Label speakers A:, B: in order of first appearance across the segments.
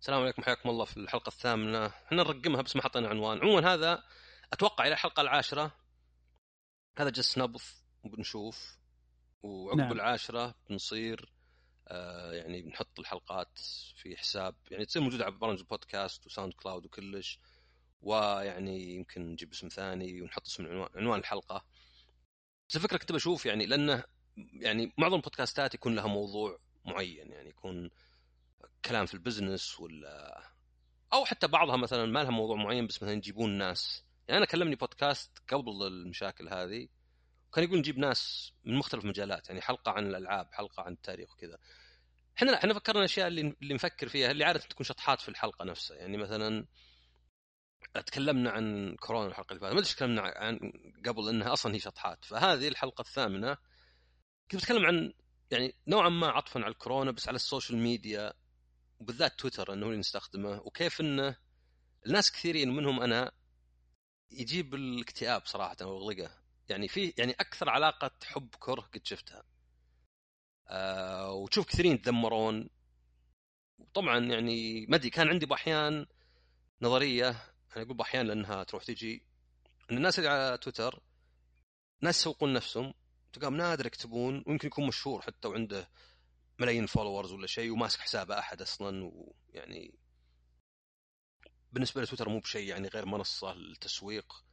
A: السلام عليكم حياكم الله في الحلقة الثامنة. إحنا نرقمها بس ما حطينا عنوان. عموما هذا أتوقع إلى الحلقة العاشرة. هذا جس نبض وبنشوف. وعقب نعم. العاشرة بنصير آه يعني بنحط الحلقات في حساب. يعني تصير موجودة على برامج البودكاست و SoundCloud وكلش. ويعني يمكن نجيب اسم ثاني ونحط اسم عنوان, عنوان الحلقة. بس الفكرة كنت بشوف يعني لأنه يعني معظم البودكاستات يكون لها موضوع معين. يعني يكون كلام في البزنس ولا أو حتى بعضها مثلا ما لها موضوع معين بس مثلا يجيبون ناس. يعني أنا كلمني بودكاست قبل المشاكل هذه كان يقول نجيب ناس من مختلف المجالات يعني حلقة عن الألعاب حلقة عن التاريخ وكذا. إحنا إحنا فكرنا الأشياء اللي اللي نفكر فيها اللي عادة تكون شطحات في الحلقة نفسها. يعني مثلا تكلمنا عن كورونا الحلقة اللي فاتت. ما أدري تكلمنا عن قبل إنها أصلا هي شطحات. فهذه الحلقة الثامنة كنت بتكلم عن يعني نوعا ما عطفا على الكورونا بس على ال social media وبالذات تويتر إنه اللي نستخدمه وكيف إنه الناس كثيرين منهم أنا يجيب الاكتئاب صراحة واغلقه يعني في يعني أكثر علاقة حب كره قد شفتها. آه وتشوف كثيرين يتذمرون. وطبعا يعني ما أدري كان عندي بأحيان نظرية أنا أقول بأحيان لأنها تروح تجي إن الناس اللي على تويتر ناس يسوقون نفسهم تلقاهم نادر يكتبون ويمكن يكون مشهور حتى وعنده ملايين followers ولا شيء وماسك حسابه أحد أصلا ويعني بالنسبة لتويتر مو بشيء يعني غير منصة للتسويق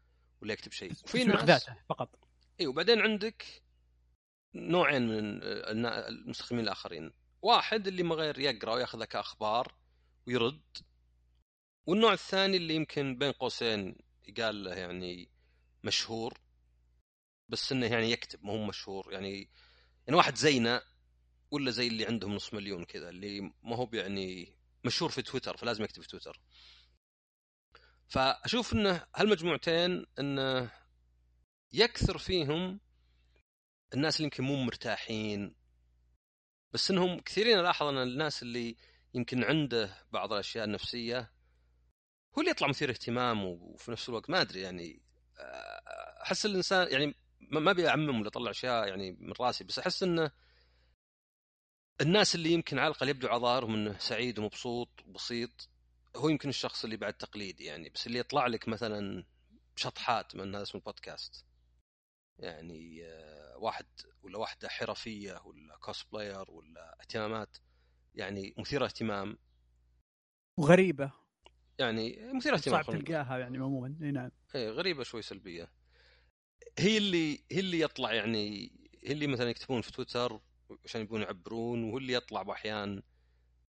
A: ولا يكتب شيء.
B: وفي ناس ذاته فقط.
A: اي وبعدين عندك نوعين من المستخدمين الآخرين. واحد اللي ما غير يقرأ وياخذها كاخبار ويرد والنوع الثاني اللي يمكن بين قوسين يقال له يعني مشهور بس إنه يعني يكتب ما هو مشهور. يعني يعني واحد زينا ولا زي اللي عندهم نص مليون كذا اللي ما هو يعني مشهور في تويتر فلازم يكتب في تويتر. فأشوف إنه هالمجموعتين إنه يكثر فيهم الناس اللي يمكن مو مرتاحين بس إنهم كثيرين ألاحظ إن الناس اللي يمكن عنده بعض الأشياء النفسية هو اللي يطلع مثير اهتمام وفي نفس الوقت ما أدري يعني أحس الإنسان يعني ما ابي اعمم ولا اطلع أشياء يعني من راسي بس أحس إنه الناس اللي يمكن على الأقل يبدو عظارهم إنه سعيد ومبسوط وبسيط هو يمكن الشخص اللي بعد تقليدي يعني بس اللي يطلع لك مثلا شطحات من هذا اسمه بودكاست يعني آه، واحد ولا واحدة حرفية ولا cosplayer ولا اهتمامات يعني مثيرة اهتمام.
B: وغريبة.
A: يعني مثيرة اهتمام
B: صعب تلقاها يعني عموما. إي نعم.
A: إي غريبة شوي سلبية. هي اللي هي اللي يطلع يعني هي اللي مثلا يكتبون في تويتر عشان يبون يعبرون وهو اللي يطلع باحيان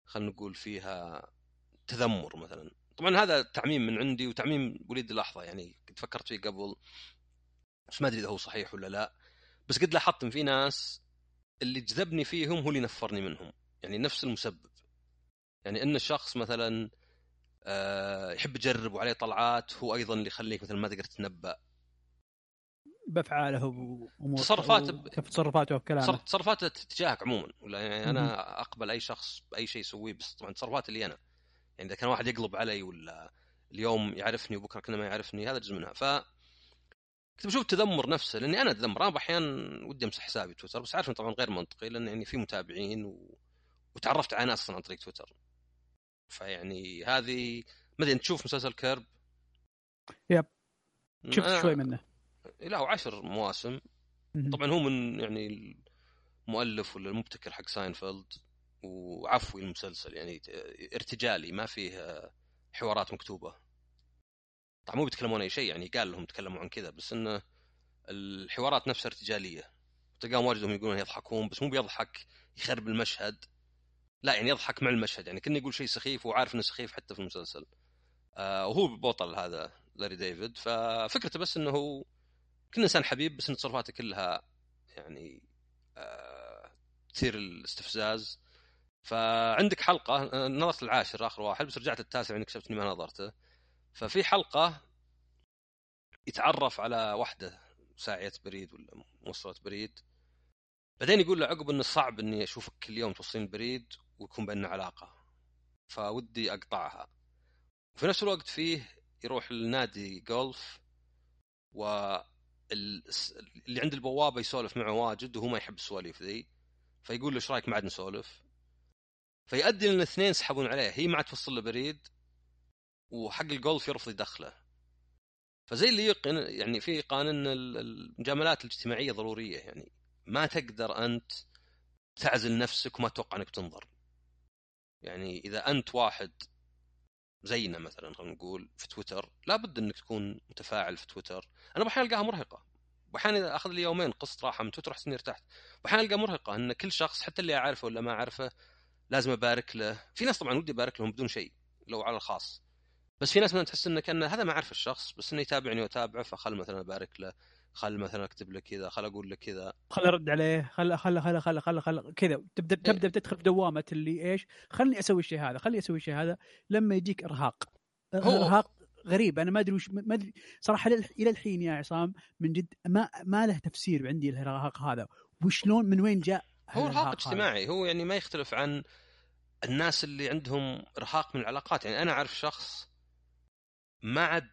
A: خلينا نقول فيها تذمر مثلا. طبعا هذا تعميم من عندي وتعميم وليد اللحظه يعني كنت فكرت فيه قبل بس ما أدري إذا هو صحيح ولا لا. بس قد لاحظت إن في ناس اللي جذبني فيهم هو اللي نفرني منهم يعني نفس المسبب. يعني إن الشخص مثلا آه، يحب يجرب وعليه طلعات هو أيضا اللي يخليك مثلا ما تقدر تتنبأ.
B: بأفعاله وامور
A: تصرفاته
B: ب... تصرفاته وكلامه.
A: تصرفاته تجاهك عموما. ولا يعني أنا أقبل أي شخص بأي شيء يسويه بس طبعا تصرفاتي اللي أنا. يعني إذا كان واحد يقلب علي ولا اليوم يعرفني وبكرة كنا ما يعرفني هذا جزء منها. ف كنت بشوف التذمر نفسه لأني أنا أتذمر. أنا أحيانا ودي أمسح حسابي تويتر بس عارف طبعا غير منطقي لأن يعني في متابعين و... وتعرفت على ناس أصلا عن طريق تويتر. فيعني هذه ما أدري تشوف مسلسل Curb؟
B: yep. شفت. شوي منه.
A: له عشر مواسم. طبعا هو من يعني المؤلف ولا المبتكر حق ساينفيلد وعفوي المسلسل يعني ارتجالي ما فيه حوارات مكتوبة. طبعا مو بيتكلمون أي شيء يعني قال لهم تكلموا عن كذا بس إنه الحوارات نفسها ارتجالية. تلقاهم واجدهم يقولون يضحكون بس مو بيضحك يخرب المشهد. لا يعني يضحك مع المشهد يعني كأنه يقول شيء سخيف وعارف إنه سخيف حتى في المسلسل. آه وهو بطل هذا لاري ديفيد ففكرته بس إنه هو كل إنسان حبيب بس إن تصرفاته كلها يعني آه تثير الاستفزاز. فعندك حلقة نظرت العاشر آخر واحد بس رجعت التاسع يعني اكتشفت إني ما نظرته. ففي حلقة يتعرف على واحدة ساعية بريد ولا موصله بريد. بعدين يقول له عقب إنه صعب إني أشوفك كل يوم توصلين بريد ويكون بيننا علاقة. فودي أقطعها. وفي نفس الوقت فيه يروح لنادي جولف و اللي عند البوابة يسولف معه واجد وهو ما يحب السواليف ذي فيقول له إيش رأيك ما عاد نسولف؟ فيؤدي إن الاثنين يسحبون عليه هي ما عاد توصل له بريد وحق الجولف يرفض يدخله فزي اللي يقن يعني في قانون المجاملات الاجتماعية ضرورية يعني ما تقدر أنت تعزل نفسك وما تتوقع إنك تنظر. يعني إذا أنت واحد زينا مثلا خلينا نقول في تويتر. لابد إنك تكون متفاعل في تويتر. أنا بحيان ألقاها مرهقة. واحيانا أخذ لي يومين قسط راحة من تويتر أحس إني ارتحت. واحيانا ألقاها مرهقة. إن كل شخص حتى اللي أعرفه ولا ما أعرفه لازم أبارك له. في ناس طبعا ودي أبارك لهم بدون شيء لو على الخاص. بس في ناس مثلا تحس انه كان هذا ما اعرف الشخص بس إنه يتابعني وأتابعه فخل مثلا أبارك له. خل مثلا أكتب له كذا خل أقول له كذا.
B: خل أرد عليه خل خل خل خل خل, خل كذا. تبدأ إيه. تبدأ تدخل في دوامة اللي إيش خلني أسوي الشيء هذا خلني أسوي الشيء هذا لما يجيك إرهاق. إرهاق غريب. أنا ما أدري وش ما أدري. صراحة إلى الحين يا عصام من جد ما ما له تفسير عندي الإرهاق هذا. وشلون من وين جاء
A: هو إرهاق اجتماعي. هو يعني ما يختلف عن الناس اللي عندهم إرهاق من العلاقات. يعني أنا أعرف شخص ما عاد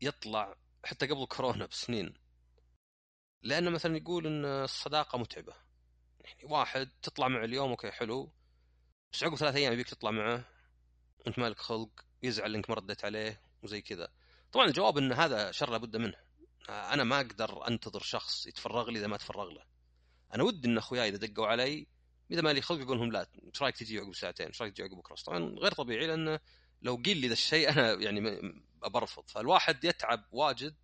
A: يطلع حتى قبل كورونا بسنين. لأنه مثلا يقول إن الصداقة متعبة. يعني واحد تطلع معه اليوم أوكي حلو. بس عقب ثلاث أيام يبيك تطلع معه. وانت مالك خلق. يزعل إنك ما رديت عليه وزي كذا. طبعا الجواب إن هذا شر لابد منه. أنا ما أقدر أنتظر شخص يتفرغ لي إذا ما تفرغ له. أنا ودي إن أخوياي إذا دقوا علي إذا ما لي خلق أقول لهم لا إيش رأيك تجي عقب ساعتين؟ إيش رأيك تجي عقب بكرة؟ طبعا غير طبيعي لأنه لو قيل لي ذا الشيء أنا يعني برفض فالواحد يتعب واجد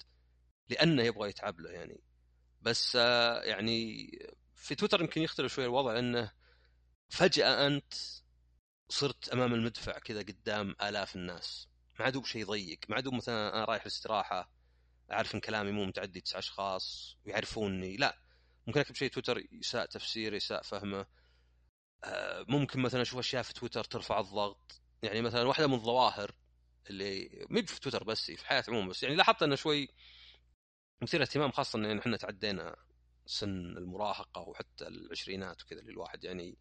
A: لأنه يبغى يتعب له يعني. بس آه، يعني في تويتر يمكن يختلف شوي الوضع لأنه فجأة أنت صرت أمام المدفع كذا قدام آلاف الناس. ما عاد بشيء ضيق ما عاد مثلا أنا رايح الاستراحه أعرف إن كلامي مو متعدي تسع أشخاص ويعرفوني. لا ممكن أكتب شيء تويتر يساء تفسيره يساء فهمه. آه، ممكن مثلا أشوف أشياء في تويتر ترفع الضغط. يعني مثلا واحدة من الظواهر اللي مي في تويتر بس في حياتي عموما بس. يعني لاحظت إنه شوي مثير اهتمام خاصه إن إحنا تعدينا سن المراهقة وحتى العشرينات وكذا اللي الواحد يعني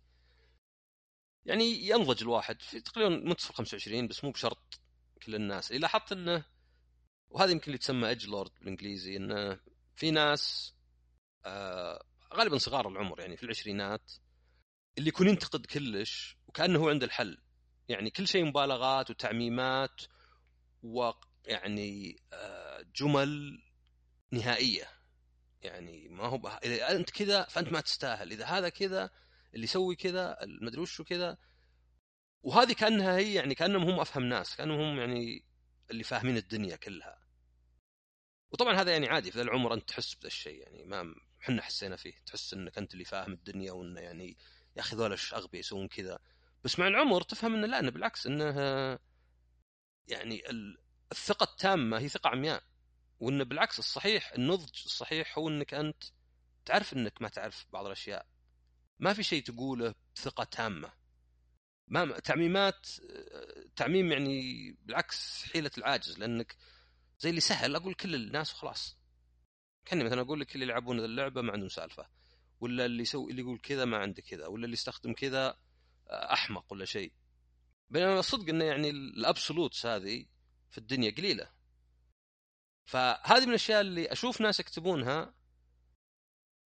A: يعني ينضج الواحد في تقريبا منتصف 25 بس مو بشرط كل الناس. اللي لاحظت إنه وهذا يمكن اللي تسمى ايدج لورد بالإنجليزي إنه في ناس آه غالبا صغار العمر. يعني في العشرينات اللي يكون ينتقد كلش وكأنه هو عنده الحل. يعني كل شيء مبالغات وتعميمات ويعني آه جمل نهائية. يعني ما هو بها... إذا أنت كذا فأنت ما تستاهل. إذا هذا كذا اللي يسوي كذا المدري وشو كذا وهذه كأنها هي يعني كأنهم هم أفهم ناس كأنهم هم يعني اللي فاهمين الدنيا كلها. وطبعا هذا يعني عادي في ذا العمر أنت تحس بذا الشيء. يعني ما إحنا حسينا فيه. تحس إنك أنت اللي فاهم الدنيا وإنه يعني يا أخي ذول أغبياء يسوون كذا. بس مع العمر تفهم إنه لا إنه بالعكس إنه يعني الثقة التامة هي ثقة عمياء. وانه بالعكس الصحيح النضج الصحيح هو إنك أنت تعرف إنك ما تعرف بعض الأشياء. ما في شيء تقوله بثقة تامة. ما تعميمات تعميم يعني بالعكس حيلة العاجز لأنك زي اللي سهل أقول كل الناس وخلاص. كأني مثلا أقول لك اللي يلعبون اللعبة ما عندهم سالفة ولا اللي يسوي اللي يقول كذا ما عنده كذا ولا اللي يستخدم كذا أحمق ولا شيء. بينما الصدق إنه يعني ال absolutes هذه في الدنيا قليلة. فهذه من الأشياء اللي أشوف ناس يكتبونها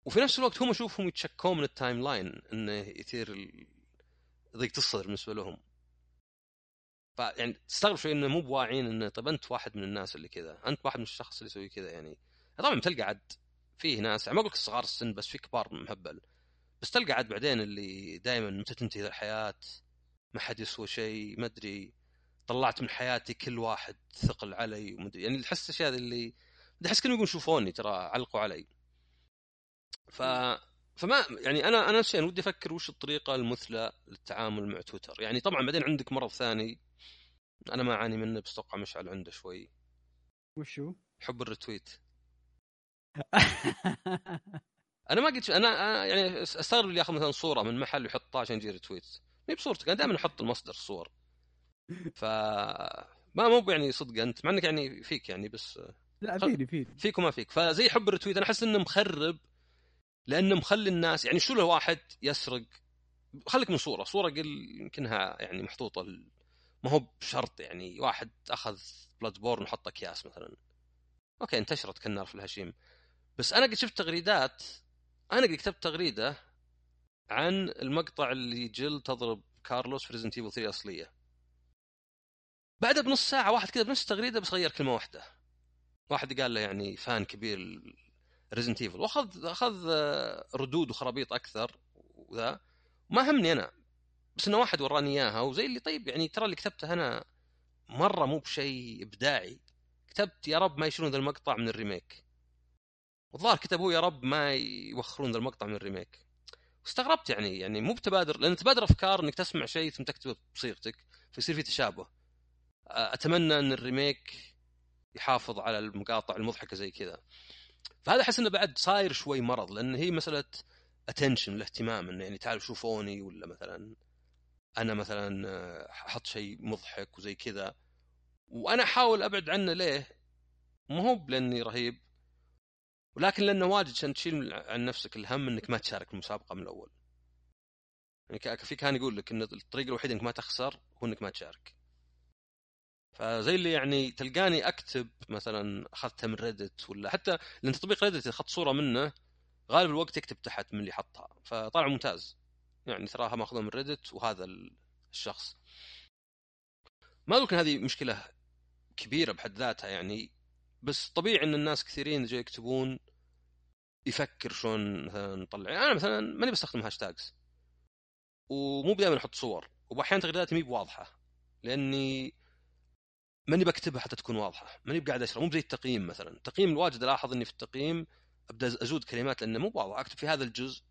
A: وفي نفس الوقت هم أشوفهم يتشكون من ال timeline إنه يثير ضيق الصدر بالنسبة لهم. فيعني تستغرب شوي إنه مو بواعين إنه طيب أنت واحد من الناس اللي كذا أنت واحد من الشخص اللي يسوي كذا يعني. طبعا تلقى عد فيه ناس يعني ما أقول لك صغار السن بس في كبار مهبل بس تلقى عاد بعدين اللي دائما متى تنتهي الحياة ما حد يسوى شيء ما أدري. طلعت من حياتي كل واحد ثقل علي ومدري يعني تحس الأشياء اللي أحس كانوا يقولون شوفوني ترى علقوا علي. ف فما يعني أنا أنا نفسيا ودي أفكر وش الطريقة المثلى للتعامل مع تويتر. يعني طبعا بعدين عندك مرض ثاني أنا ما أعاني منه بس أتوقع مشعل عنده شوي.
B: وشو؟
A: حب ال retweet. أنا ما قلت أنا يعني أستغرب اللي ياخذ مثلا صورة من محل ويحطها عشان يجي retweet. مي بصورتك أنا دائما أحط المصدر الصور ف ما مو يعني صدق انت مع انك يعني فيك يعني بس
B: لا فيني فيني.
A: فيك وما فيك. فزي حب ال retweet أنا أحس إنه مخرب لأنه مخلي الناس يعني شو له واحد يسرق؟ خليك من صورة. صورة قل يمكنها يعني محطوطة ما هو بشرط يعني واحد أخذ بلاد بورن وحط أكياس مثلا. أوكي انتشرت كالنار في الهشيم. بس أنا قد شفت تغريدات أنا قد كتبت تغريدة عن المقطع اللي جل تضرب كارلوس في Resident Evil 3 أصلية. بعدها بنص ساعة واحد كذا بنفس التغريدة بس غير كلمة واحدة. واحد قال له يعني fan كبير Resident Evil واخذ أخذ آه، ردود وخرابيط أكثر وذا. ما همني أنا. بس إنه واحد وراني إياها وزي اللي طيب يعني ترى اللي كتبته أنا مرة مو بشيء إبداعي. كتبت يا رب ما يشيلون ذا المقطع من ال remake. والظاهر كتب هو يا رب ما يوخرون ذا المقطع من ال remake. استغربت يعني يعني مو بتبادر لأن تبادر أفكار إنك تسمع شيء ثم تكتبه بصيغتك فيصير في تشابه. أتمنى أن ال remake يحافظ على المقاطع المضحكة زي كذا فهذا أحس إنه بعد صاير شوي مرض لأن هي مسألة اتنشن الاهتمام إنه يعني تعالوا شوفوني ولا مثلا أنا مثلا أحط شيء مضحك وزي كذا وأنا أحاول أبعد عنه ليه؟ مو هو لأني رهيب ولكن لأنه واجد عشان تشيل عن نفسك الهم إنك ما تشارك المسابقة من الأول. يعني في كان يقول لك إن الطريقة الوحيدة إنك ما تخسر هو إنك ما تشارك. فزي اللي يعني تلقاني أكتب مثلا أخذتها من Reddit ولا حتى لأن تطبيق Reddit أخذت صورة منه غالب الوقت يكتب تحت من اللي حطها فطلع ممتاز. يعني تراها ماخذه من Reddit وهذا الشخص. ما أقول هذه مشكلة كبيرة بحد ذاتها يعني بس طبيعي إن الناس كثيرين جاي يكتبون يفكر شلون مثلا نطلع. يعني أنا مثلا ماني بستخدم hashtags ومو دائما أحط صور. وباحيان تغريداتي مي بواضحة. لأني ماني بكتبها حتى تكون واضحة. ماني بقاعد أشرح. مو زي التقييم مثلا. التقييم الواجد ألاحظ إني في التقييم أبدأ أزود كلمات لأنه مو واضح. أكتب في هذا الجزء.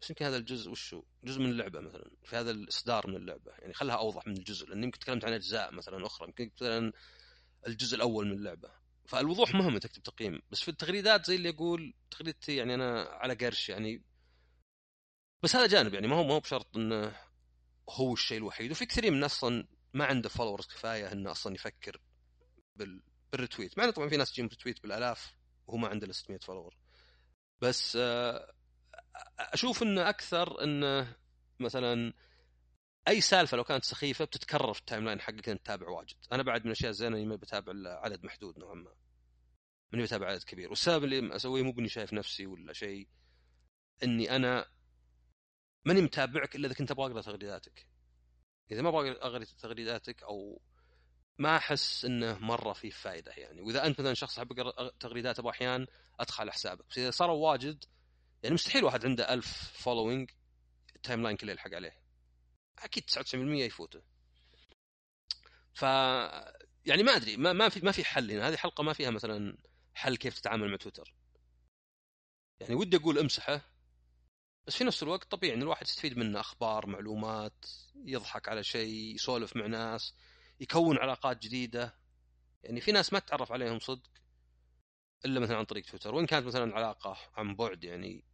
A: بس يمكن هذا الجزء وشو جزء من اللعبة مثلا. في هذا الإصدار من اللعبة. يعني خلها أوضح من الجزء. لأن يمكن تكلمت عن أجزاء مثلا أخرى. يمكن مثلا الجزء الأول من اللعبة. فالوضوح مهم تكتب تقييم. بس في التغريدات زي اللي يقول تغريدتي يعني أنا على قرش يعني. بس هذا جانب يعني. ما هو ما هو بشرط إنه هو الشيء الوحيد. وفي كثيرين من أصلا ما عنده followers كفاية إنه أصلا يفكر بال... بال retweet مع إنه طبعا في ناس تجيهم retweet بالألاف وهو ما عنده 600 follower بس آه، أشوف إنه أكثر إنه مثلا أي سالفة لو كانت سخيفة بتتكرر في ال timeline حقك انت تتابع واجد. أنا بعد من الاشياء الزينه إني ما بتابع عدد محدود نوعا ما. ماني بتابع عدد كبير. والسبب اللي أسويه مو بإني شايف نفسي ولا شيء إني أنا ماني متابعك إلا إذا كنت أبغى أقرأ تغريداتك إذا ما أبغى اقرا تغريداتك أو ما أحس إنه مرة فيه فائده يعني. وإذا أنت مثلا شخص أحب تغريدات ابو أحيان أدخل على حسابك. بس إذا صاروا واجد يعني مستحيل واحد عنده ألف following ال timeline كله يلحق عليه. أكيد 99% يفوته. ف يعني ما أدري ما ما في ما في حل هنا. هذه حلقة ما فيها مثلا حل كيف تتعامل مع تويتر. يعني ودي أقول امسحه. بس في نفس الوقت طبيعي إن الواحد يستفيد منه أخبار معلومات يضحك على شيء يسولف مع ناس يكون علاقات جديدة. يعني في ناس ما تتعرف عليهم صدق إلا مثلا عن طريق تويتر. وإن كانت مثلا علاقة عن بعد يعني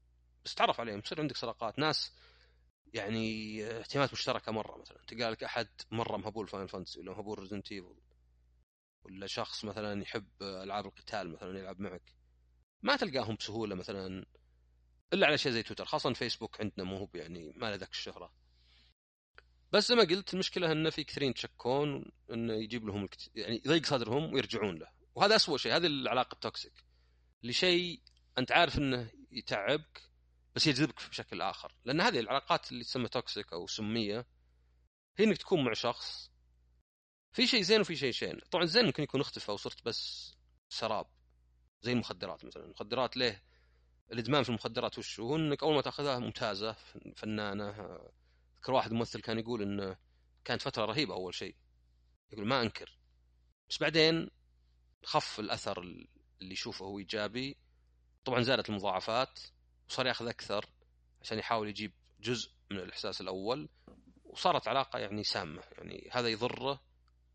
A: بس تعرف عليهم يصير عندك صداقات. ناس يعني اهتمامات مشتركة مرة مثلا. تلقى لك أحد مرة مهبول Final Fantasy ولا مهبول Resident Evil ولا شخص مثلا يحب ألعاب القتال مثلا يلعب معك. ما تلقاهم بسهولة مثلا. إلا على شيء زي تويتر خاصة فيسبوك عندنا مو يعني ما له ذاك الشهرة. بس زي ما قلت المشكلة إنه في كثيرين يتشكون إنه يجيب لهم الكت... يعني يضيق صدرهم ويرجعون له. وهذا أسوأ شيء هذه العلاقة ال toxic لشيء أنت عارف إنه يتعبك بس يجذبك بشكل آخر. لأن هذه العلاقات اللي تسمى toxic أو سمية هي إنك تكون مع شخص في شيء زين وفي شيء شين. طبعا زين ممكن يكون اختفى وصرت بس سراب زي المخدرات مثلا. المخدرات ليه؟ الإدمان في المخدرات وش هو؟ إنك أول ما تأخذها ممتازة فنانة ذكر واحد ممثل كان يقول انه كانت فترة رهيبة أول شيء. يقول ما أنكر. بس بعدين خف الأثر اللي يشوفه هو إيجابي. طبعا زادت المضاعفات وصار يأخذ أكثر عشان يحاول يجيب جزء من الإحساس الأول. وصارت علاقة يعني سامة. يعني هذا يضره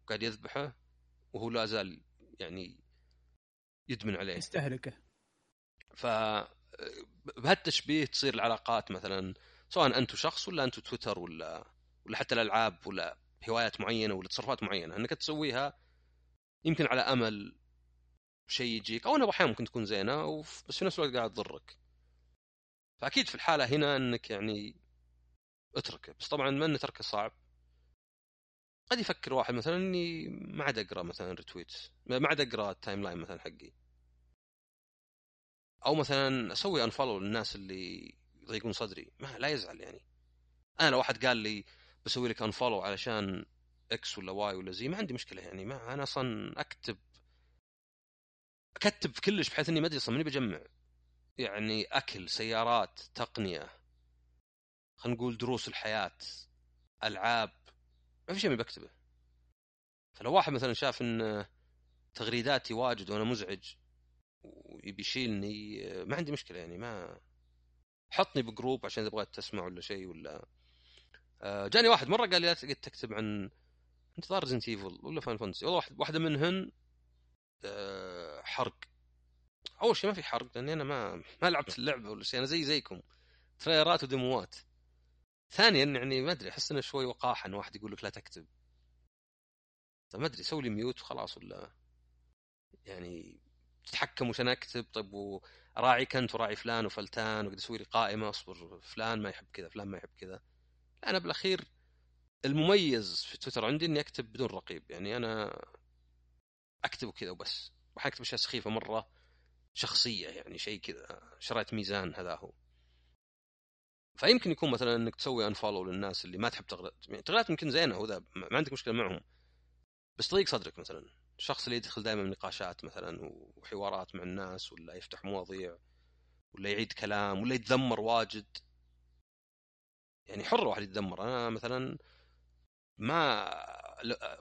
A: وقاعد يذبحه وهو لا زال يعني يدمن عليه.
B: يستهلكه.
A: ف بهالتشبيه تصير العلاقات مثلا سواء أنت وشخص ولا أنت تويتر ولا ولا حتى الألعاب ولا هوايات معينة ولا تصرفات معينة إنك تسويها يمكن على أمل شيء يجيك أو انها أحيانا ممكن تكون زينة بس في نفس الوقت قاعد تضرك. فأكيد في الحالة هنا إنك يعني اتركه بس طبعا ما ان تركه صعب. قد يفكر واحد مثلا إني ما عاد أقرأ مثلا retweet ما عاد أقرأ ال timeline مثلا حقي. أو مثلا أسوي unfollow للناس اللي يضيقون صدري. ما لا يزعل يعني. أنا لو واحد قال لي بسوي لك unfollow علشان X ولا Y ولا زي ما عندي مشكلة يعني. ما أنا أصلا اكتب أكتب كلش بحيث إني ما أدري أصلا ماني بجمع. يعني أكل سيارات تقنية خلينا نقول دروس الحياة ألعاب ما في شيء ما بكتبه. فلو واحد مثلا شاف إن تغريداتي واجد وأنا مزعج ويبي يشيلني ما عندي مشكلة يعني ما حطني بجروب عشان إذا بغيت تسمع ولا شيء ولا. آه، جاني واحد مرة قال لي لا تكتب عن انت ظاهر Resident Evil ولا Final Fantasy والله واحدة منهن آه، حرق. أول شيء ما في حرق لأني أنا ما ما لعبت اللعبة ولا شيء أنا زي زيكم. تريلرات وديموات. ثانيا يعني ما أدري أحس إنه شوي وقاحه ان واحد يقول لك لا تكتب. طيب ما أدري سوي لي mute وخلاص ولا. يعني تتحكم وش أنا أكتب؟ طيب وراعيك انت وراعي فلان وفلتان وقد أسوي لي قائمة أصبر فلان ما يحب كذا فلان ما يحب كذا. أنا بالأخير المميز في تويتر عندي إني أكتب بدون رقيب يعني أنا اكتب كذا وبس. وحاكتب أشياء سخيفة مرة شخصية يعني شيء كذا شريت ميزان هذا هو. فيمكن يكون مثلا إنك تسوي انفولو للناس اللي ما تحب تغلط يعني يمكن زينة وذا ما عندك مشكلة معهم. بس تضيق صدرك مثلا. الشخص اللي يدخل دائما نقاشات مثلا وحوارات مع الناس ولا يفتح مواضيع ولا يعيد كلام ولا يتذمر واجد. يعني حر الواحد يتذمر. أنا مثلا ما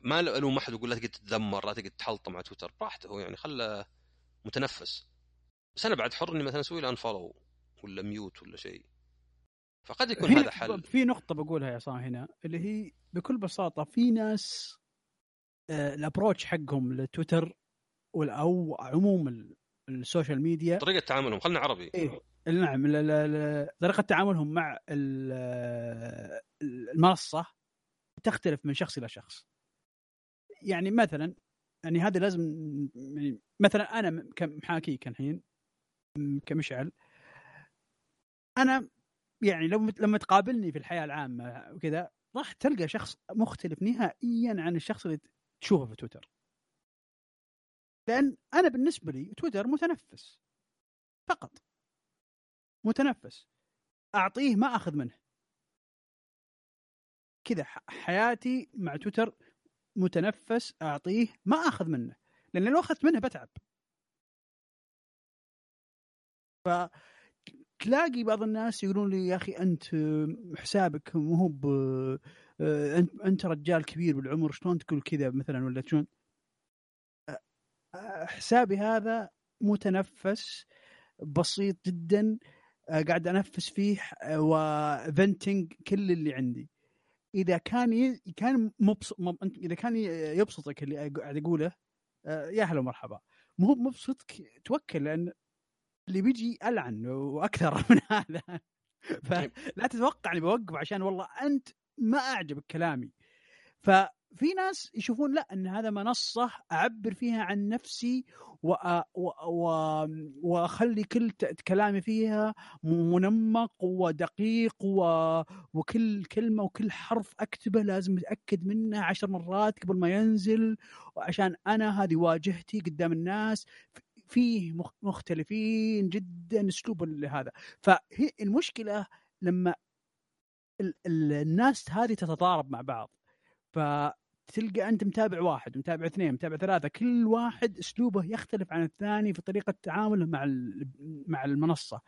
A: ما ألوم أحد يقول لا تقعد تتذمر لا تقعد تحلطم على تويتر. براحته. هو يعني خله متنفس. بس أنا بعد حر إني مثلا أسوي له unfollow ولا mute ولا شيء. فقد يكون هذا حل.
B: في نقطة بقولها يا صاحي هنا اللي هي بكل بساطة في ناس ال approach حقهم لتويتر أو عموم السوشيال ميديا.
A: طريقة تعاملهم خلنا عربي.
B: إيه. نعم طريقة تعاملهم مع المنصة تختلف من شخص إلى شخص. يعني مثلا يعني هذا لازم يعني مثلا أنا كمحاكيك الحين كمشعل. أنا يعني لو لما تقابلني في الحياة العامة وكذا راح تلقى شخص مختلف نهائيا عن الشخص اللي تشوفه في تويتر. لأن أنا بالنسبة لي تويتر متنفس. فقط. متنفس. أعطيه ما أخذ منه. كذا حياتي مع تويتر متنفس أعطيه ما أخذ منه. لأن لو أخذت منه بتعب. ف تلاقي بعض الناس يقولون لي يا أخي أنت حسابك مو هو انت أنت رجال كبير بالعمر شلون تقول كذا مثلا ولا شلون؟ حسابي هذا متنفس بسيط جدا آه، قاعد أنفس فيه آه، وفنتنج كل اللي عندي. إذا كان ي... كان مبسط مب... إذا كان يبسطك اللي قاعد أقوله آه، يا هلا ومرحبا. مو هو مبسطك توكل لأن اللي بيجي ألعن وأكثر من هذا. فلا طيب. تتوقع اني بوقف عشان والله أنت ما اعجبك كلامي. ف في ناس يشوفون لا إن هذا منصة أعبر فيها عن نفسي واخلي كل كلامي فيها منمق ودقيق وكل كلمة وكل حرف أكتبه لازم أتأكد منه عشر مرات قبل ما ينزل عشان أنا هذه واجهتي قدام الناس. فيه مختلفين جدا أسلوب هذا فهي المشكلة لما الناس هذه تتضارب مع بعض. ف تلقى أنت متابع واحد متابع اثنين متابع ثلاثة كل واحد أسلوبه يختلف عن الثاني في طريقة تعامله مع مع المنصة.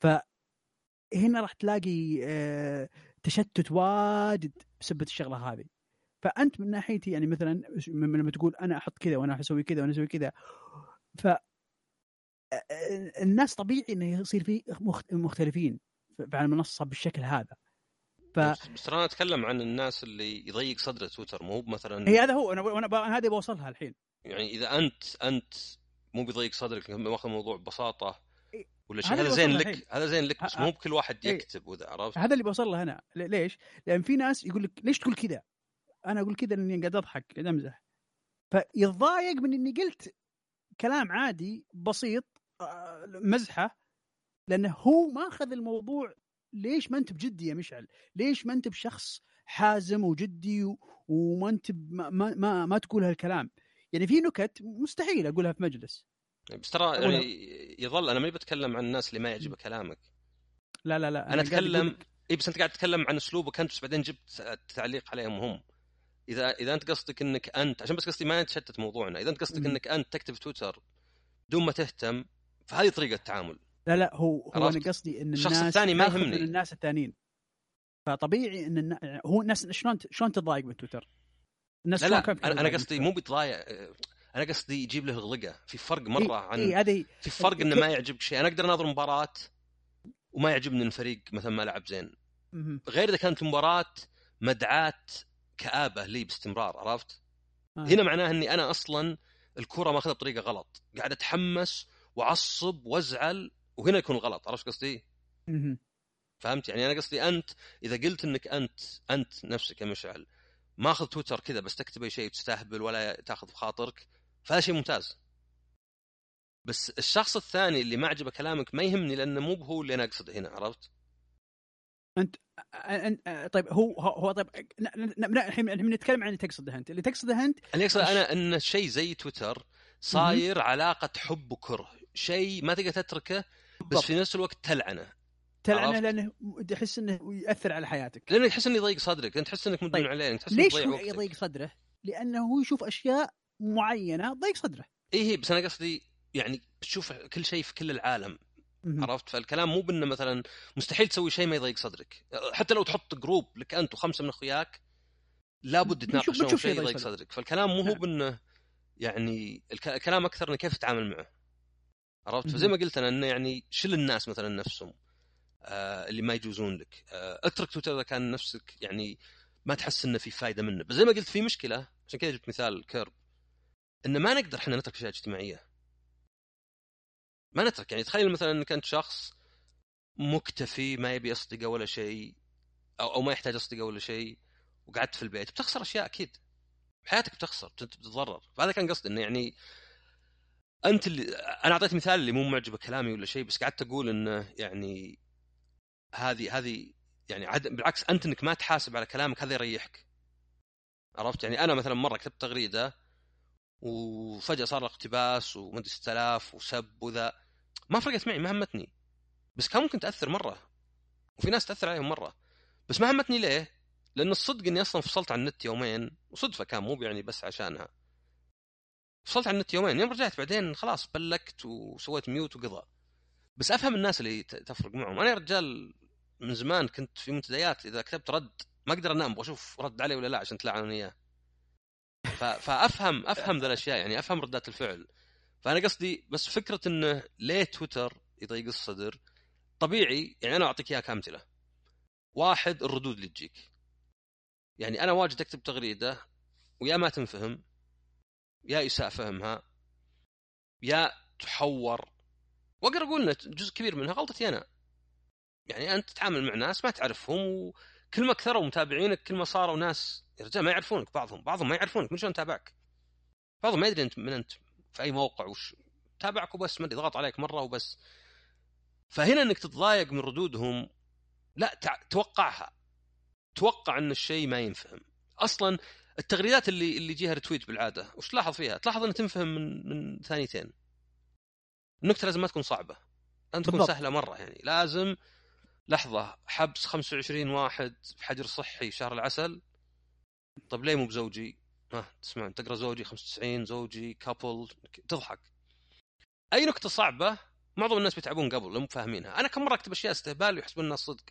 B: فهنا راح تلاقي آه، تشتت واجد بسبب الشغلة هذه. فأنت من ناحيتي يعني مثلا لما تقول أنا أحط كذا وأنا أسوي كذا وأنا أسوي كذا. ف الناس طبيعي إنه يصير في مختلفين على المنصة بالشكل هذا.
A: ف بس أنا اتكلم عن الناس اللي يضيق صدره تويتر. مو مثلا
B: هي هذا هو. أنا أنا هذه بوصلها الحين.
A: يعني إذا أنت أنت مو بيضيق صدرك ماخذ الموضوع ببساطة ولا شيء؟ هذا زين لك هذا زين لك بس مو بكل واحد يكتب وذا عرفت؟
B: هذا اللي بوصل له هنا ليش؟ لأن في ناس يقول لك ليش تقول كذا؟ أنا أقول كذا لأني قاعد أضحك قاعد أمزح. فيتضايق من إني قلت كلام عادي بسيط آه، مزحة لأنه هو ماخذ الموضوع ليش ما انت بجدي يا مشعل؟ ليش ما انت بشخص حازم وجدي وما انت ما, ما, ما, ما تقول هالكلام؟ يعني في نكت مستحيل أقولها في مجلس.
A: بس ترى يعني يظل أنا ماني بتكلم عن الناس اللي ما يعجبه كلامك.
B: لا لا لا
A: أنا, أنا اتكلم إي بس أنت قاعد تتكلم عن اسلوبك انت بس بعدين جبت تعليق عليهم هم. اذا إذا أنت قصدك إنك انت عشان بس قصدي ما نتشتت موضوعنا. إذا أنت قصدك إنك أنت تكتب تويتر بدون ما تهتم فهذه طريقة التعامل.
B: لا لا هو هو أنا قصدي إن الشخص الثاني ما يهمني. الناس الثانيين فطبيعي إن النا... هو الناس شلون شلون تتضايق من تويتر؟
A: الناس لا لا أنا, أنا قصدي مو بتضايق أنا قصدي يجيب له الغلقه في فرق مرة عن إيه هذه في فرق إنه ما يعجبك شيء. أنا أقدر أناظر مباراة وما يعجبني الفريق مثلا ما لعب زين. غير إذا كانت المباراه مدعاة كآبة لي باستمرار عرفت؟ آه. هنا معناه إني أنا أصلا الكرة ماخذها بطريقة غلط. قاعد أتحمس وأعصب وأزعل وهنا يكون غلط عرفت قصدي؟ فهمت؟ يعني أنا قصدي أنت إذا قلت إنك أنت أنت نفسك يا مشعل ماخذ تويتر كذا بس تكتب أي شيء تستهبل ولا تأخذ بخاطرك فهذا شيء ممتاز. بس الشخص الثاني اللي ما عجبه كلامك ما يهمني لأنه مو هو اللي أنا أقصده هنا عرفت؟
B: أنت أنت طيب هو هو طيب الحين الحين نتكلم عن اللي تقصده أنت. اللي تقصده أنت
A: اللي اقصده أنا إن شيء زي تويتر صاير علاقة حب وكره. شيء ما تقدر تتركه بس في نفس الوقت تلعنه.
B: تلعنه لأنه تحس إنه ياثر على حياتك.
A: لانك تحس إنه يضيق صدرك. أنت تحس إنك مدمن طيب. عليه. تحس
B: ليش هو يضيق صدره؟ لأنه هو يشوف أشياء معينة تضيق صدره.
A: اي هي بس أنا قصدي يعني تشوف كل شيء في كل العالم. عرفت؟ فالكلام مو بإنه مثلا مستحيل تسوي شيء ما يضيق صدرك. حتى لو تحط جروب لك أنت وخمسة من أخوياك لابد تناقش شيء يضيق صدرك. فالكلام مو هو نعم. بإنه يعني الكلام أكثر إنه كيف تتعامل معه. عرفت؟ فزي ما قلت أنا إنه يعني شل الناس مثلا نفسهم آه اللي ما يجوزون لك. آه اترك تويتر إذا كان نفسك يعني ما تحس إنه في فائده منه. بس زي ما قلت في مشكلة عشان كذا جبت مثال كيرب. إنه ما نقدر إحنا نترك أشياء اجتماعية. ما نترك. يعني تخيل مثلا إنك أنت شخص مكتفي ما يبي أصدقاء ولا شيء أو أو ما يحتاج أصدقاء ولا شيء وقعدت في البيت. بتخسر أشياء أكيد. حياتك بتخسر بتتضرر. فهذا كان قصدي إنه يعني أنت اللي أنا أعطيت مثال اللي مو معجبة كلامي ولا شيء بس قعدت أقول انه يعني هذه هذه يعني عد... بالعكس أنت إنك ما تحاسب على كلامك هذا يريحك. عرفت؟ يعني أنا مثلا مرة كتبت تغريدة وفجأة صار اقتباس ومدري 6000 وسب وذا. ما فرقت معي ما همتني. بس كان ممكن تأثر مرة. وفي ناس تأثر عليهم مرة. بس ما همتني ليه؟ لأن الصدق إني أصلا فصلت عن النت يومين وصدفة كان مو يعني بس عشانها. فصلت عن النت يومين يوم رجعت بعدين خلاص بلكت وسويت ميوت وقضى. بس أفهم الناس اللي تفرق معهم. أنا يا رجال من زمان كنت في منتديات إذا كتبت رد ما أقدر أنام أبغى أشوف رد علي ولا لا عشان تلعنون إياه. فأفهم أفهم ذا الأشياء يعني أفهم ردات الفعل. فأنا قصدي بس فكرة إنه ليه تويتر يضيق الصدر؟ طبيعي يعني أنا أعطيك إياها كأمثلة. واحد الردود اللي تجيك. يعني أنا واجد أكتب تغريدة ويا ما تنفهم. يا يساء فهمها يا تحور. وأقدر أقول ان جزء كبير منها غلطتي أنا. يعني أنت تتعامل مع ناس ما تعرفهم وكل ما كثروا متابعينك كل ما صاروا ناس يا رجال ما يعرفونك بعضهم بعضهم ما يعرفونك من شلون تابعك؟ بعضهم ما يدري أنت من أنت في أي موقع وش تابعك وبس ما ضغط عليك مرة وبس. فهنا إنك تتضايق من ردودهم لا توقعها. توقع إن الشيء ما ينفهم. أصلا التغريدات اللي اللي يجيها retweet بالعادة وش تلاحظ فيها؟ تلاحظ انها تنفهم من من ثانيتين. النكتة لازم ما تكون صعبة. لازم تكون سهلة مرة يعني. لازم لحظة حبس 25 واحد في حجر صحي شهر العسل. طيب ليه مو بزوجي؟ ها تسمع تقرأ زوجي 95 زوجي couple تضحك. أي نكتة صعبة معظم الناس بيتعبون قبل مو فاهمينها. أنا كم مرة أكتب أشياء استهبال ويحسبون الناس صدق.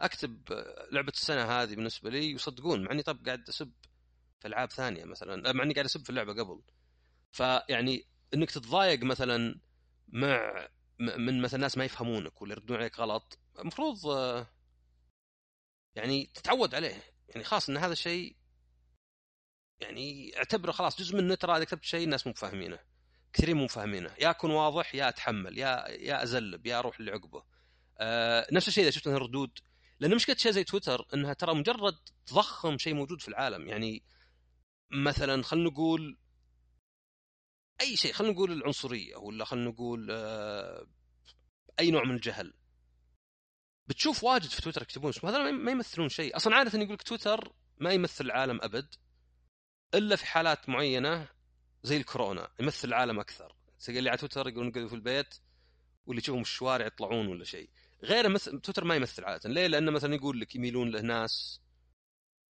A: أكتب لعبة السنة هذه بالنسبة لي يصدقون مع إني طب قاعد أسب في ألعاب ثانية مثلا مع إني قاعد أسب في اللعبة قبل. فيعني إنك تتضايق مثلا مع من مثلا ناس ما يفهمونك ولا يردون عليك غلط المفروض يعني تتعود عليه. يعني خلاص إن هذا الشيء يعني اعتبره خلاص جزء من ترى إذا كتبت شيء الناس مو فاهمينه كثيرين مو فاهمينه. يا أكون واضح يا أتحمل يا يا أزلب يا أروح اللي عقبه آه نفس الشيء إذا شفت الردود لأن مشكله شيء زي تويتر إنها ترى مجرد تضخم شيء موجود في العالم. يعني مثلا خلينا نقول أي شيء خلينا نقول العنصرية ولا خلينا نقول آه أي نوع من الجهل. بتشوف واجد في تويتر يكتبون اسمه. هذول ما يمثلون شيء. أصلا عادة يقول لك تويتر ما يمثل العالم أبد إلا في حالات معينة زي الكورونا يمثل العالم أكثر. تلقى اللي على تويتر يقولون في البيت واللي يشوفهم الشوارع يطلعون ولا شيء. غير مثل تويتر ما يمثل عادة. ليه؟ لأنه مثلا يقول لك يميلون له ناس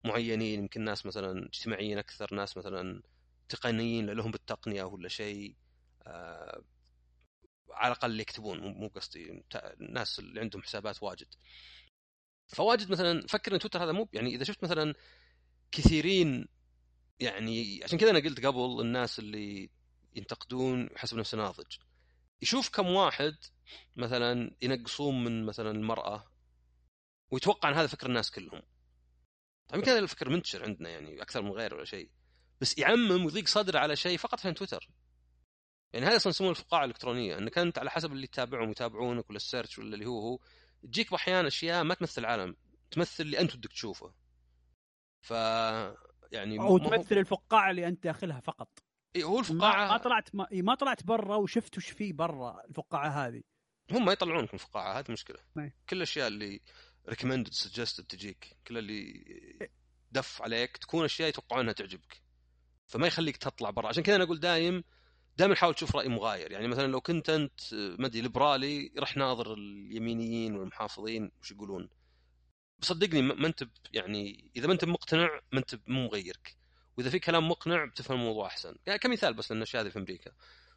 A: معينين يمكن ناس مثلا اجتماعيين أكثر ناس مثلا تقنيين لهم بالتقنية ولا شيء. آه على الأقل يكتبون مو قصدي الناس اللي عندهم حسابات واجد. فواجد مثلا فكر إن تويتر هذا مو يعني إذا شفت مثلا كثيرين يعني عشان كذا أنا قلت قبل الناس اللي ينتقدون يحسب نفسه ناضج يشوف كم واحد مثلا ينقصون من مثلا المرأة ويتوقع إن هذا فكر الناس كلهم. طيب يمكن هذا الفكر منتشر عندنا يعني أكثر من غيره ولا شيء. بس يعمم ويضيق صدره على شيء فقط عشان تويتر. يعني هذا أصلا يسمونه الفقاعة الإلكترونية إنك أنت على حسب اللي تتابعهم ويتابعونك ولا السيرش ولا اللي هو هو تجيك أحيانا أشياء ما تمثل العالم تمثل اللي أنت بدك تشوفه. ف يعني
B: أو تمثل الفقاعة اللي أنت داخلها فقط.
A: اي هو الفقاعه
B: ما, طلعت ما, ما طلعت برا وشفت وش فيه برا الفقاعة هذه.
A: هم ما يطلعونك من الفقاعة هذه مشكلة. كل الأشياء اللي recommended suggested تجيك كل اللي دف عليك تكون أشياء يتوقعون إنها تعجبك. فما يخليك تطلع برا. عشان كذا أنا أقول دايم دائما حاول تشوف رأي مغاير. يعني مثلا لو كنت أنت ما أدري ليبرالي رح ناظر اليمينيين والمحافظين وش يقولون. صدقني ما أنت يعني إذا ما أنت مقتنع ما أنت مو مغيرك. وإذا في كلام مقنع بتفهم الموضوع أحسن. يعني كمثال بس لأن الاشياء هذه في أمريكا.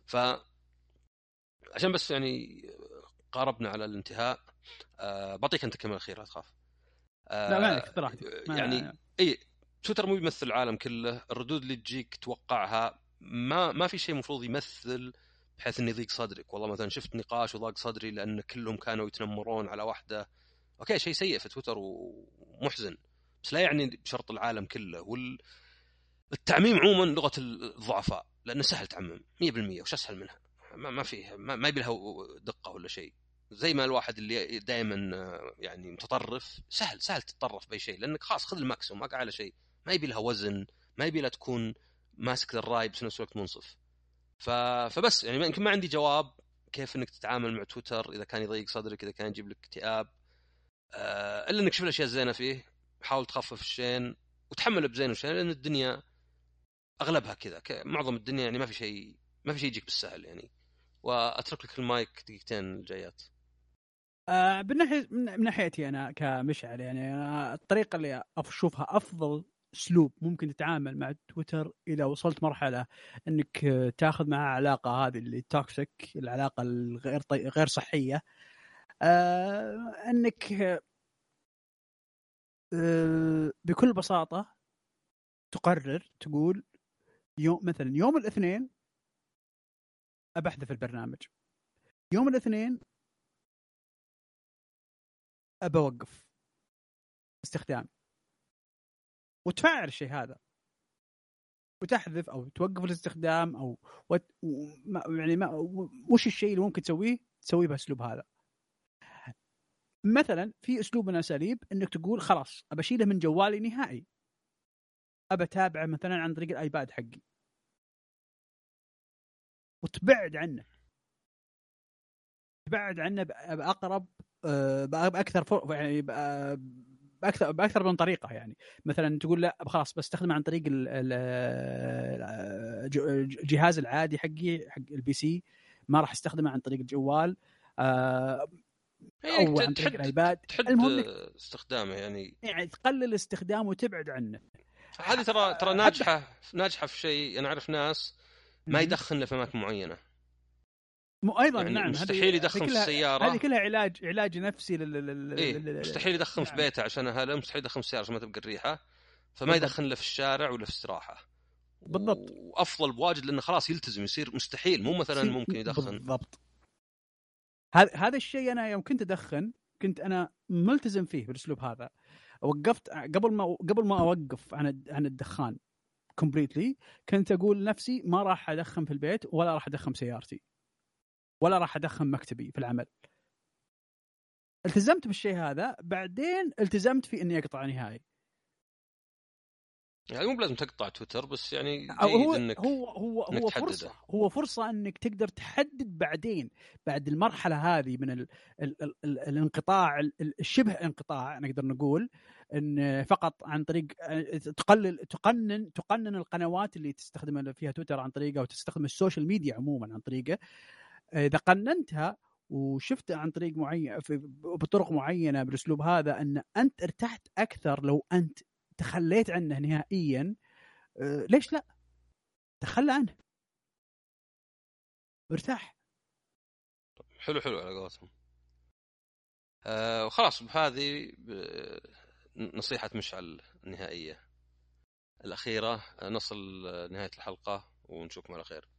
A: ف عشان بس يعني قاربنا على الانتهاء أه بعطيك أنت كلمه اخيره لا تخاف.
B: أه لا ما عليك براحتك.
A: يعني إي تويتر مو بيمثل العالم كله الردود اللي تجيك توقعها ما ما في شيء المفروض يمثل بحيث انه يضيق صدرك. والله مثلا شفت نقاش وضاق صدري لأن كلهم كانوا يتنمرون على واحدة. okay شيء سيء في تويتر ومحزن. بس لا يعني بشرط العالم كله. وال التعميم عموما لغة الضعفاء لأنه سهل تعمم 100% وش أسهل منها؟ ما, ما فيه ما, ما يبي لها دقة ولا شيء. زي ما الواحد اللي دائما يعني متطرف سهل سهل تتطرف بأي شيء لأنك خلاص خذ ال maximum ما على شيء. ما يبي لها وزن ما يبي لها تكون ماسك للراي بس نفس الوقت منصف. ف... فبس يعني يمكن ما عندي جواب كيف إنك تتعامل مع تويتر إذا كان يضيق صدرك إذا كان يجيب لك اكتئاب آه إلا إنك شوف الأشياء الزينة فيه حاول تخفف الشين وتحمله بزين وشين لأن الدنيا أغلبها كذا. معظم الدنيا يعني ما في شيء ما في شيء يجيك بالسهل يعني. وأترك لك المايك دقيقتين الجايات.
B: آه بالناحيه من ناحيتي أنا كمشعل يعني أنا الطريقة اللي أشوفها أفضل أسلوب ممكن تتعامل مع تويتر إذا وصلت مرحلة إنك تاخذ معها علاقة هذه اللي توكسيك العلاقة الغير طي... غير صحية. آه إنك آه بكل بساطة تقرر تقول يوم مثلا يوم الاثنين ابحذف البرنامج يوم الاثنين ابى اوقف استخدام وتفعل الشيء هذا وتحذف أو توقف الاستخدام أو وت... يعني ما وش الشيء اللي ممكن تسويه؟ تسويه بأسلوب هذا. مثلا في أسلوب من الأساليب إنك تقول خلاص أبى أشيله من جوالي نهائي. أبى أتابعه مثلا عن طريق الآيباد حقي. وتبعد عنه. تبعد عنه بأقرب آه، بأكثر فر... يعني باكثر بأكثر من طريقة يعني. مثلا تقول لا خلاص بستخدمه عن طريق الجهاز العادي حقي حق ال PC ما راح أستخدمه عن طريق الجوال. آه،
A: أو عن طريق الآيباد. المهم استخدامه يعني.
B: يعني تقلل استخدامه وتبعد عنه.
A: هذه ترى ترى ناجحة ناجحة في شيء. أنا أعرف ناس ما يدخن في أماكن معينة.
B: مو أيضا
A: يعني
B: نعم
A: مستحيل يدخن في السيارة.
B: هذه كلها علاج علاج نفسي لل
A: إيه؟ مستحيل يدخن نعم. في بيته عشان هذا مستحيل يدخن في السياره عشان ما تبقى الريحة. فما بالضبط. يدخن له في الشارع ولا في استراحة.
B: بالضبط.
A: وأفضل بواجد لأنه خلاص يلتزم يصير مستحيل. مو مثلا ممكن يدخن.
B: بالضبط. هذا هذا الشيء أنا يوم كنت أدخن كنت أنا ملتزم فيه بالأسلوب هذا. وقفت قبل ما قبل ما أوقف عن عن الدخان كومبليتلي كنت أقول لنفسي ما راح أدخن في البيت ولا راح أدخن سيارتي ولا راح أدخن مكتبي في العمل. التزمت بالشيء هذا بعدين التزمت في إني أقطع نهائي.
A: يعني مو بلازم تقطع تويتر بس يعني
B: هو
A: إنك
B: هو هو
A: إنك
B: هو فرصه هو فرصة إنك تقدر تحدد بعدين بعد المرحلة هذه من ال ال ال ال الانقطاع الشبه انقطاع نقدر نقول إن فقط عن طريق تقلل تقنن تقنن القنوات اللي تستخدم فيها تويتر عن طريقه وتستخدم ال social media عموما عن طريقه. إذا قننتها وشفته عن طريق معين بطرق معينة بالاسلوب هذا إن أنت ارتحت أكثر لو أنت تخليت عنه نهائيا آه، ليش لا؟ تخلى عنه. ارتاح.
A: حلو حلو على قولتهم. آه وخلاص بهذه نصيحة مشعل النهائية. الأخيرة نصل نهاية الحلقة ونشوفكم على خير.